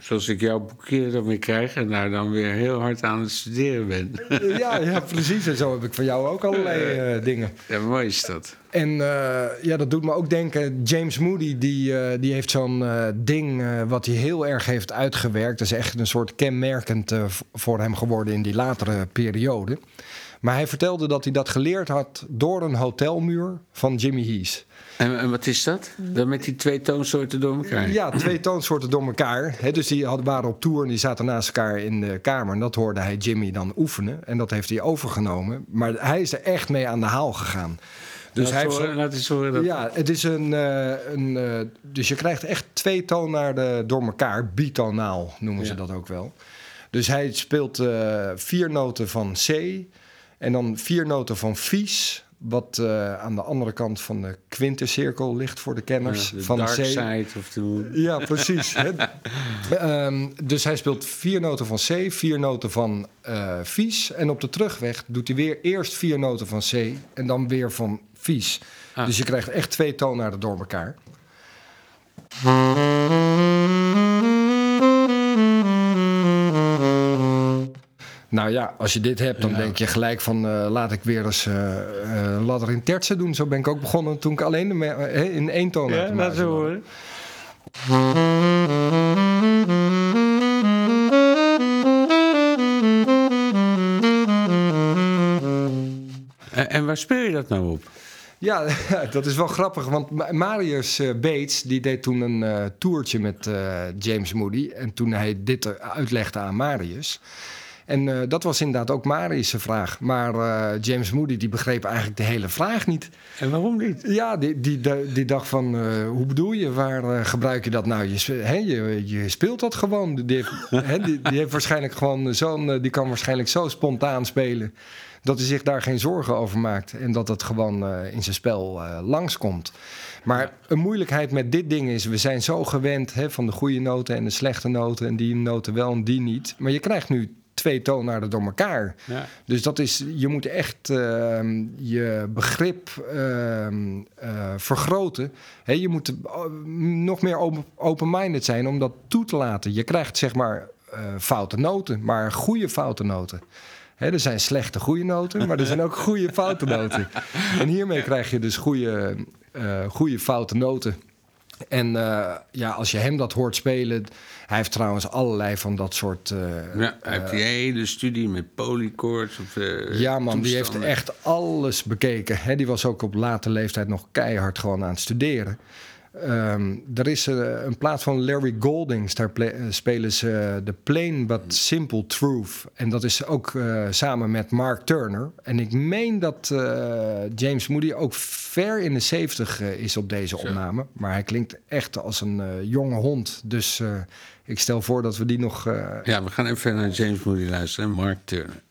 Zoals ik jouw boekje dan weer krijg en daar dan weer heel hard aan het studeren ben. (laughs) ja, ja, precies. En zo heb ik van jou ook allerlei eh, dingen. Ja, mooi is dat. En eh, ja, dat doet me ook denken. James Moody, die, eh, die heeft zo'n eh, ding eh, wat hij heel erg heeft uitgewerkt. Dat is echt een soort kenmerkend eh, voor hem geworden in die latere periode. Maar hij vertelde dat hij dat geleerd had door een hotelmuur van Jimmy Hees. En, en wat is dat? Dan met die twee toonsoorten door elkaar? Ja, twee toonsoorten door elkaar. Dus die hadden, waren op tour en die zaten naast elkaar in de kamer. En dat hoorde hij Jimmy dan oefenen. En dat heeft hij overgenomen. Maar hij is er echt mee aan de haal gegaan. Dus hij horen, laat eens horen dat. Ja, het is een. eh, een eh, dus je krijgt echt twee toonaarden door elkaar. Bitonaal noemen ze dat ook wel. Dus hij speelt eh, vier noten van C. En dan vier noten van Vies. Wat eh, aan de andere kant van de quintencirkel ligt voor de kenners. Ja, de van dark C. side of the... Ja, precies. (laughs) Ehm, dus hij speelt vier noten van C, vier noten van eh Vies. En op de terugweg doet hij weer eerst vier noten van C en dan weer van Vies. Ah. Dus je krijgt echt twee toonaarden door elkaar. Nou ja, als je dit hebt, dan denk je gelijk van eh, laat ik weer eens eh eh, ladder in tertsen doen. Zo ben ik ook begonnen toen ik alleen in één toon Ja, laat eens horen. En, en waar speel je dat nou op? Ja, (laughs) dat is wel grappig, want Ma- Marius eh, Bates die deed toen een eh toertje met eh, James Moody. En toen hij dit uitlegde aan Marius. En eh, dat was inderdaad ook Marius' vraag. Maar eh, James Moody die begreep eigenlijk de hele vraag niet. En waarom niet? Ja, die, die, die dacht van, eh, hoe bedoel je? Waar gebruik je dat nou? Je, je, je speelt dat gewoon. Die die, die heeft waarschijnlijk gewoon zo'n... die kan waarschijnlijk zo spontaan spelen... dat hij zich daar geen zorgen over maakt. En dat het gewoon in zijn spel langskomt. Maar een moeilijkheid met dit ding is... we zijn zo gewend hè, van de goede noten en de slechte noten... en die noten wel en die niet. Maar je krijgt nu twee toonaarden door elkaar. Ja. Dus dat is, je moet echt ehm, je begrip ehm, eh, vergroten. Hè, je moet eh, nog meer open- open-minded zijn om dat toe te laten. Je krijgt zeg maar eh, foute noten, maar goede foute noten. Er zijn slechte goede noten, maar er zijn ook goede foute noten. (laughs) En hiermee krijg je dus goede, goede foute noten. En eh, ja, als je hem dat hoort spelen... Hij heeft trouwens allerlei van dat soort... eh, Ja, hij heeft die hele studie met polychords. Of, eh, ja, man, die heeft echt alles bekeken. Hè, die was ook op late leeftijd nog keihard gewoon aan het studeren. Ehm, er is eh, een plaat van Larry Goldings. Daar eh, spelen ze eh, The Plain But Simple Truth. En dat is ook eh, samen met Mark Turner. En ik meen dat eh, James Moody ook ver in de 70 eh, is op deze opname. Maar hij klinkt echt als een eh, jonge hond. Dus eh, ik stel voor dat we die nog... eh, Ja, we gaan even naar James Moody luisteren. Mark Turner.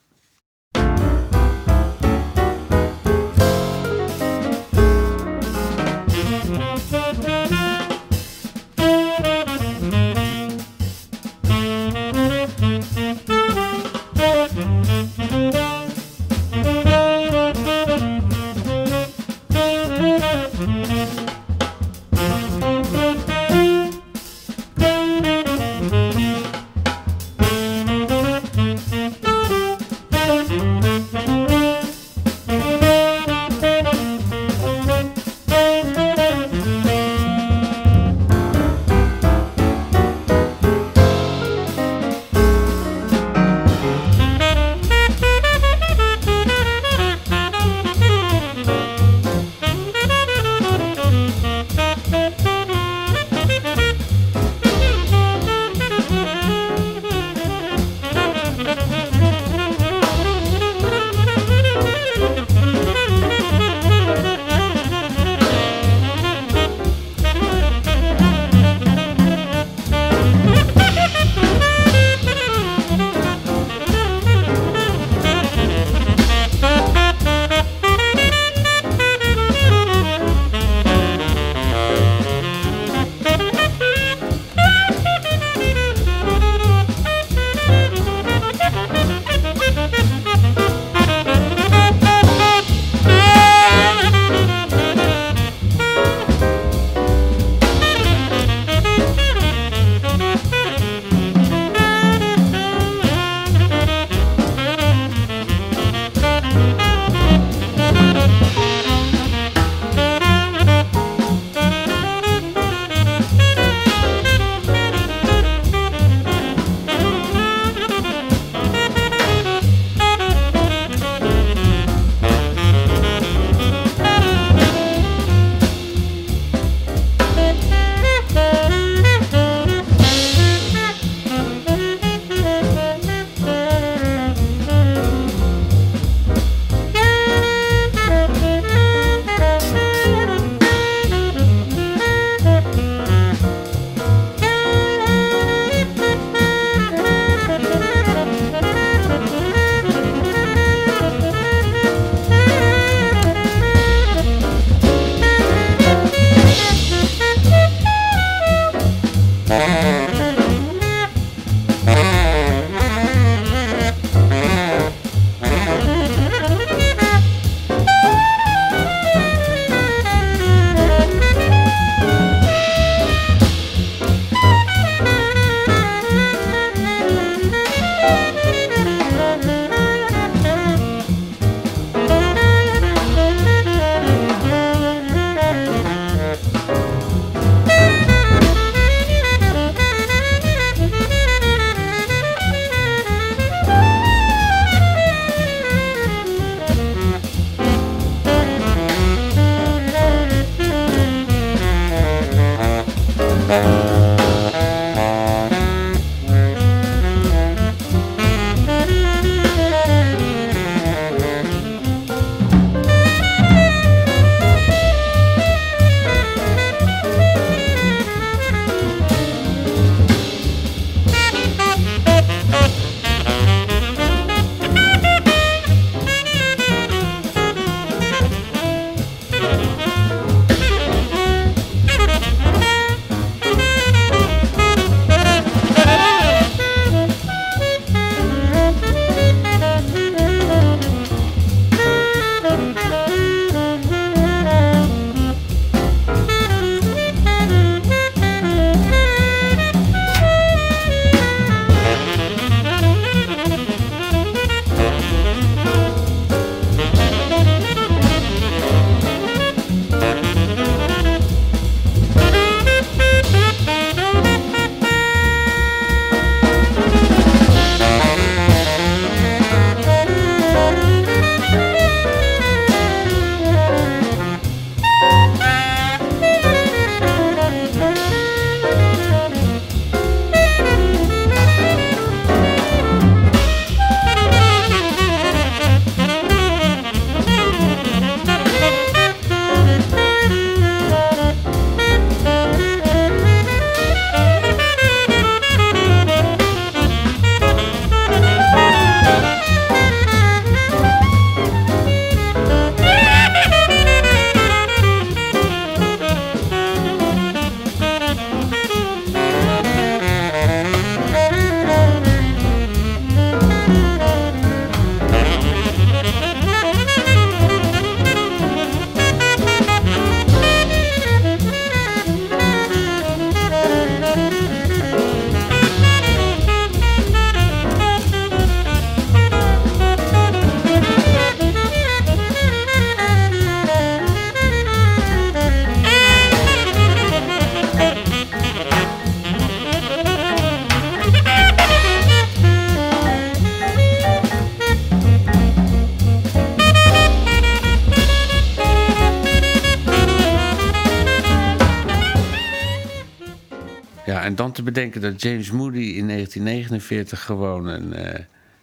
Te bedenken dat James Moody in 1949 gewoon een, eh,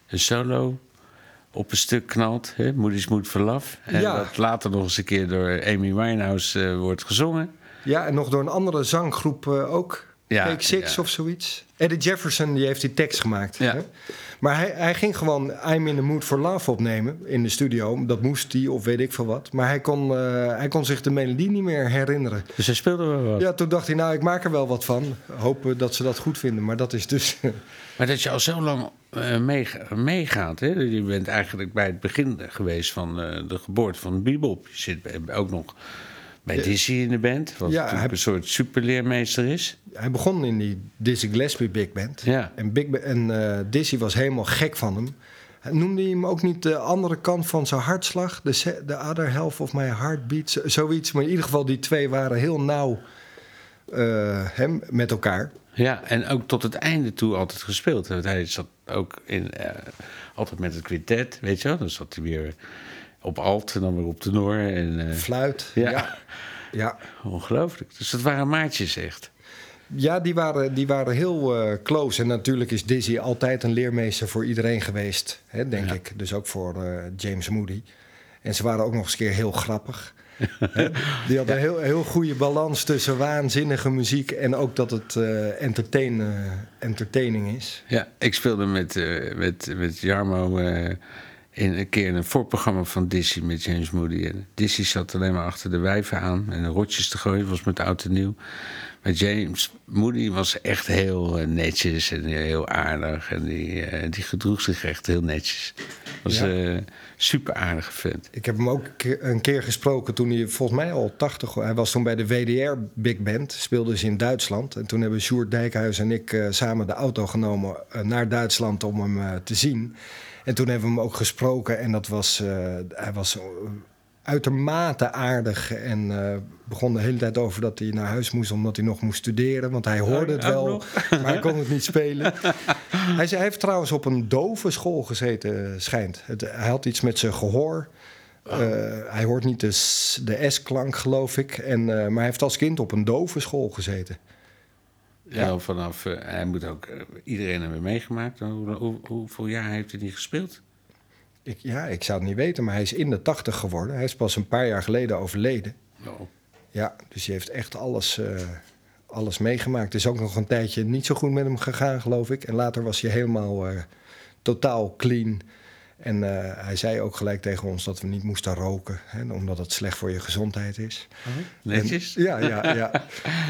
een solo op een stuk knalt. Hè? Moody's Mood for Love. En Ja. dat later nog eens een keer door Amy Winehouse eh, wordt gezongen. Ja, en nog door een andere zanggroep eh, ook. Ja, Take Six ja. of zoiets. Eddie Jefferson die heeft die tekst gemaakt. Ja. Hè? Maar hij, hij ging gewoon I'm in the mood for love opnemen in de studio. Dat moest hij of weet ik veel wat. Maar hij kon, eh, hij kon zich de melodie niet meer herinneren. Dus hij speelde wel wat. Ja, toen dacht hij, nou, ik maak er wel wat van. Hopen dat ze dat goed vinden. Maar dat is dus... (laughs) Maar dat je al zo lang eh, meega- meegaat. Hè? Je bent eigenlijk bij het begin geweest van eh, de geboorte van de bebop. Je zit ook nog bij Dizzy in de band. Wat Ja, hij- een soort superleermeester is. hij begon in die Dizzy Gillespie Big Band. Ja. En, Big Ba- en eh, Dizzy was helemaal gek van hem. Hij Noemde hij hem ook niet de andere kant van zijn hartslag? De the other half of my heartbeat? Zoiets. Maar in ieder geval, die twee waren heel nauw eh, hem, met elkaar. Ja, en ook tot het einde toe altijd gespeeld. Want hij zat ook in, eh, altijd met het quintet, weet je wel. Dan zat hij weer op alt en dan weer op tenor. En, eh, Fluit. (laughs) Ja. ja. ja. Ongelooflijk. Dus dat waren maatjes echt. Ja, die waren, die waren heel eh, close. En natuurlijk is Dizzy altijd een leermeester voor iedereen geweest, hè, denk Ja. ik. Dus ook voor eh, James Moody. En ze waren ook nog eens een keer heel grappig. (laughs) Die hadden een heel, heel goede balans tussen waanzinnige muziek en ook dat het eh, entertain, entertaining is. Ja, ik speelde met, met, met Jarmo in een keer in een voorprogramma van Dizzy met James Moody. En Dizzy zat alleen maar achter de wijven aan en de rotjes te gooien. was met oud en nieuw. Maar James Moody was echt heel eh, netjes en heel aardig. En die, eh, die gedroeg zich echt heel netjes. Was Ja. een super aardige vent. Ik heb hem ook een keer- gesproken toen hij volgens mij al 80... Hij was toen bij de WDR Big Band, speelde ze in Duitsland. En toen hebben Sjoerd Dijkhuis en ik eh, samen de auto genomen eh, naar Duitsland om hem eh, te zien. En toen hebben we hem ook gesproken en dat was, eh, hij was uitermate aardig. En eh, begon de hele tijd over dat hij naar huis moest omdat hij nog moest studeren. Want hij hoorde het wel, (laughs) maar hij kon het niet spelen. (laughs) hij, zei, hij heeft trouwens op een dove school gezeten, schijnt. Het, hij had iets met zijn gehoor. Eh, hij hoort niet de, S-klank, geloof ik. En, maar hij heeft als kind op een dove school gezeten. Ja. vanaf, eh, hij moet ook eh, iedereen hebben meegemaakt. Hoe, hoe, hoeveel jaar heeft hij niet gespeeld? Ik, ja, ik zou het niet weten, maar hij is in de tachtig geworden. Hij is pas een paar jaar geleden overleden. Oh. Ja, dus hij heeft echt alles, eh, alles meegemaakt. Het is ook nog een tijdje niet zo goed met hem gegaan, geloof ik. En later was hij helemaal totaal clean. En eh, hij zei ook gelijk tegen ons dat we niet moesten roken, hè, omdat het slecht voor je gezondheid is. Netjes? En- (laughs) ja, ja, ja.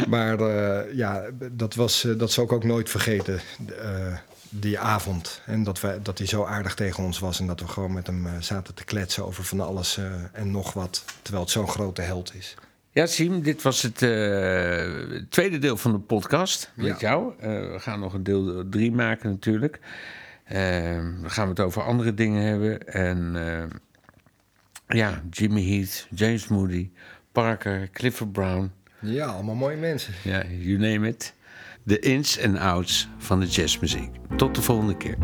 Maar eh, ja, dat, was, eh, dat zou ik ook nooit vergeten, eh, die avond. En dat, wij, dat hij zo aardig tegen ons was en dat we gewoon met hem eh, zaten te kletsen over van alles eh, en nog wat. Terwijl het zo'n grote held is. Ja, Siem, dit was het eh, tweede deel van de podcast met Ja. jou. Eh, we gaan nog een deel drie maken natuurlijk. Eh, dan gaan we het over andere dingen hebben. En eh, ja, Jimmy Heath, James Moody, Parker, Clifford Brown. Ja, allemaal mooie mensen. Ja, you name it. De ins en outs van de jazzmuziek. Tot de volgende keer.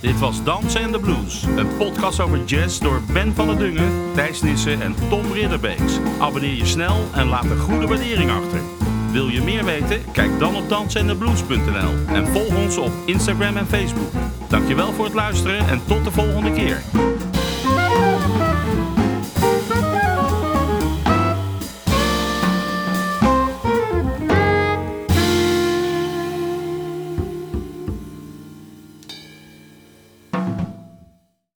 Dit was Dansen en de Blues. Een podcast over jazz door Ben van der Dungen, Thijs Nissen en Tom Ridderbeeks. Abonneer je snel en laat een goede waardering achter. Wil je meer weten? Kijk dan op dansenendeblues.nl en volg ons op Instagram en Facebook. Dankjewel voor het luisteren en tot de volgende keer.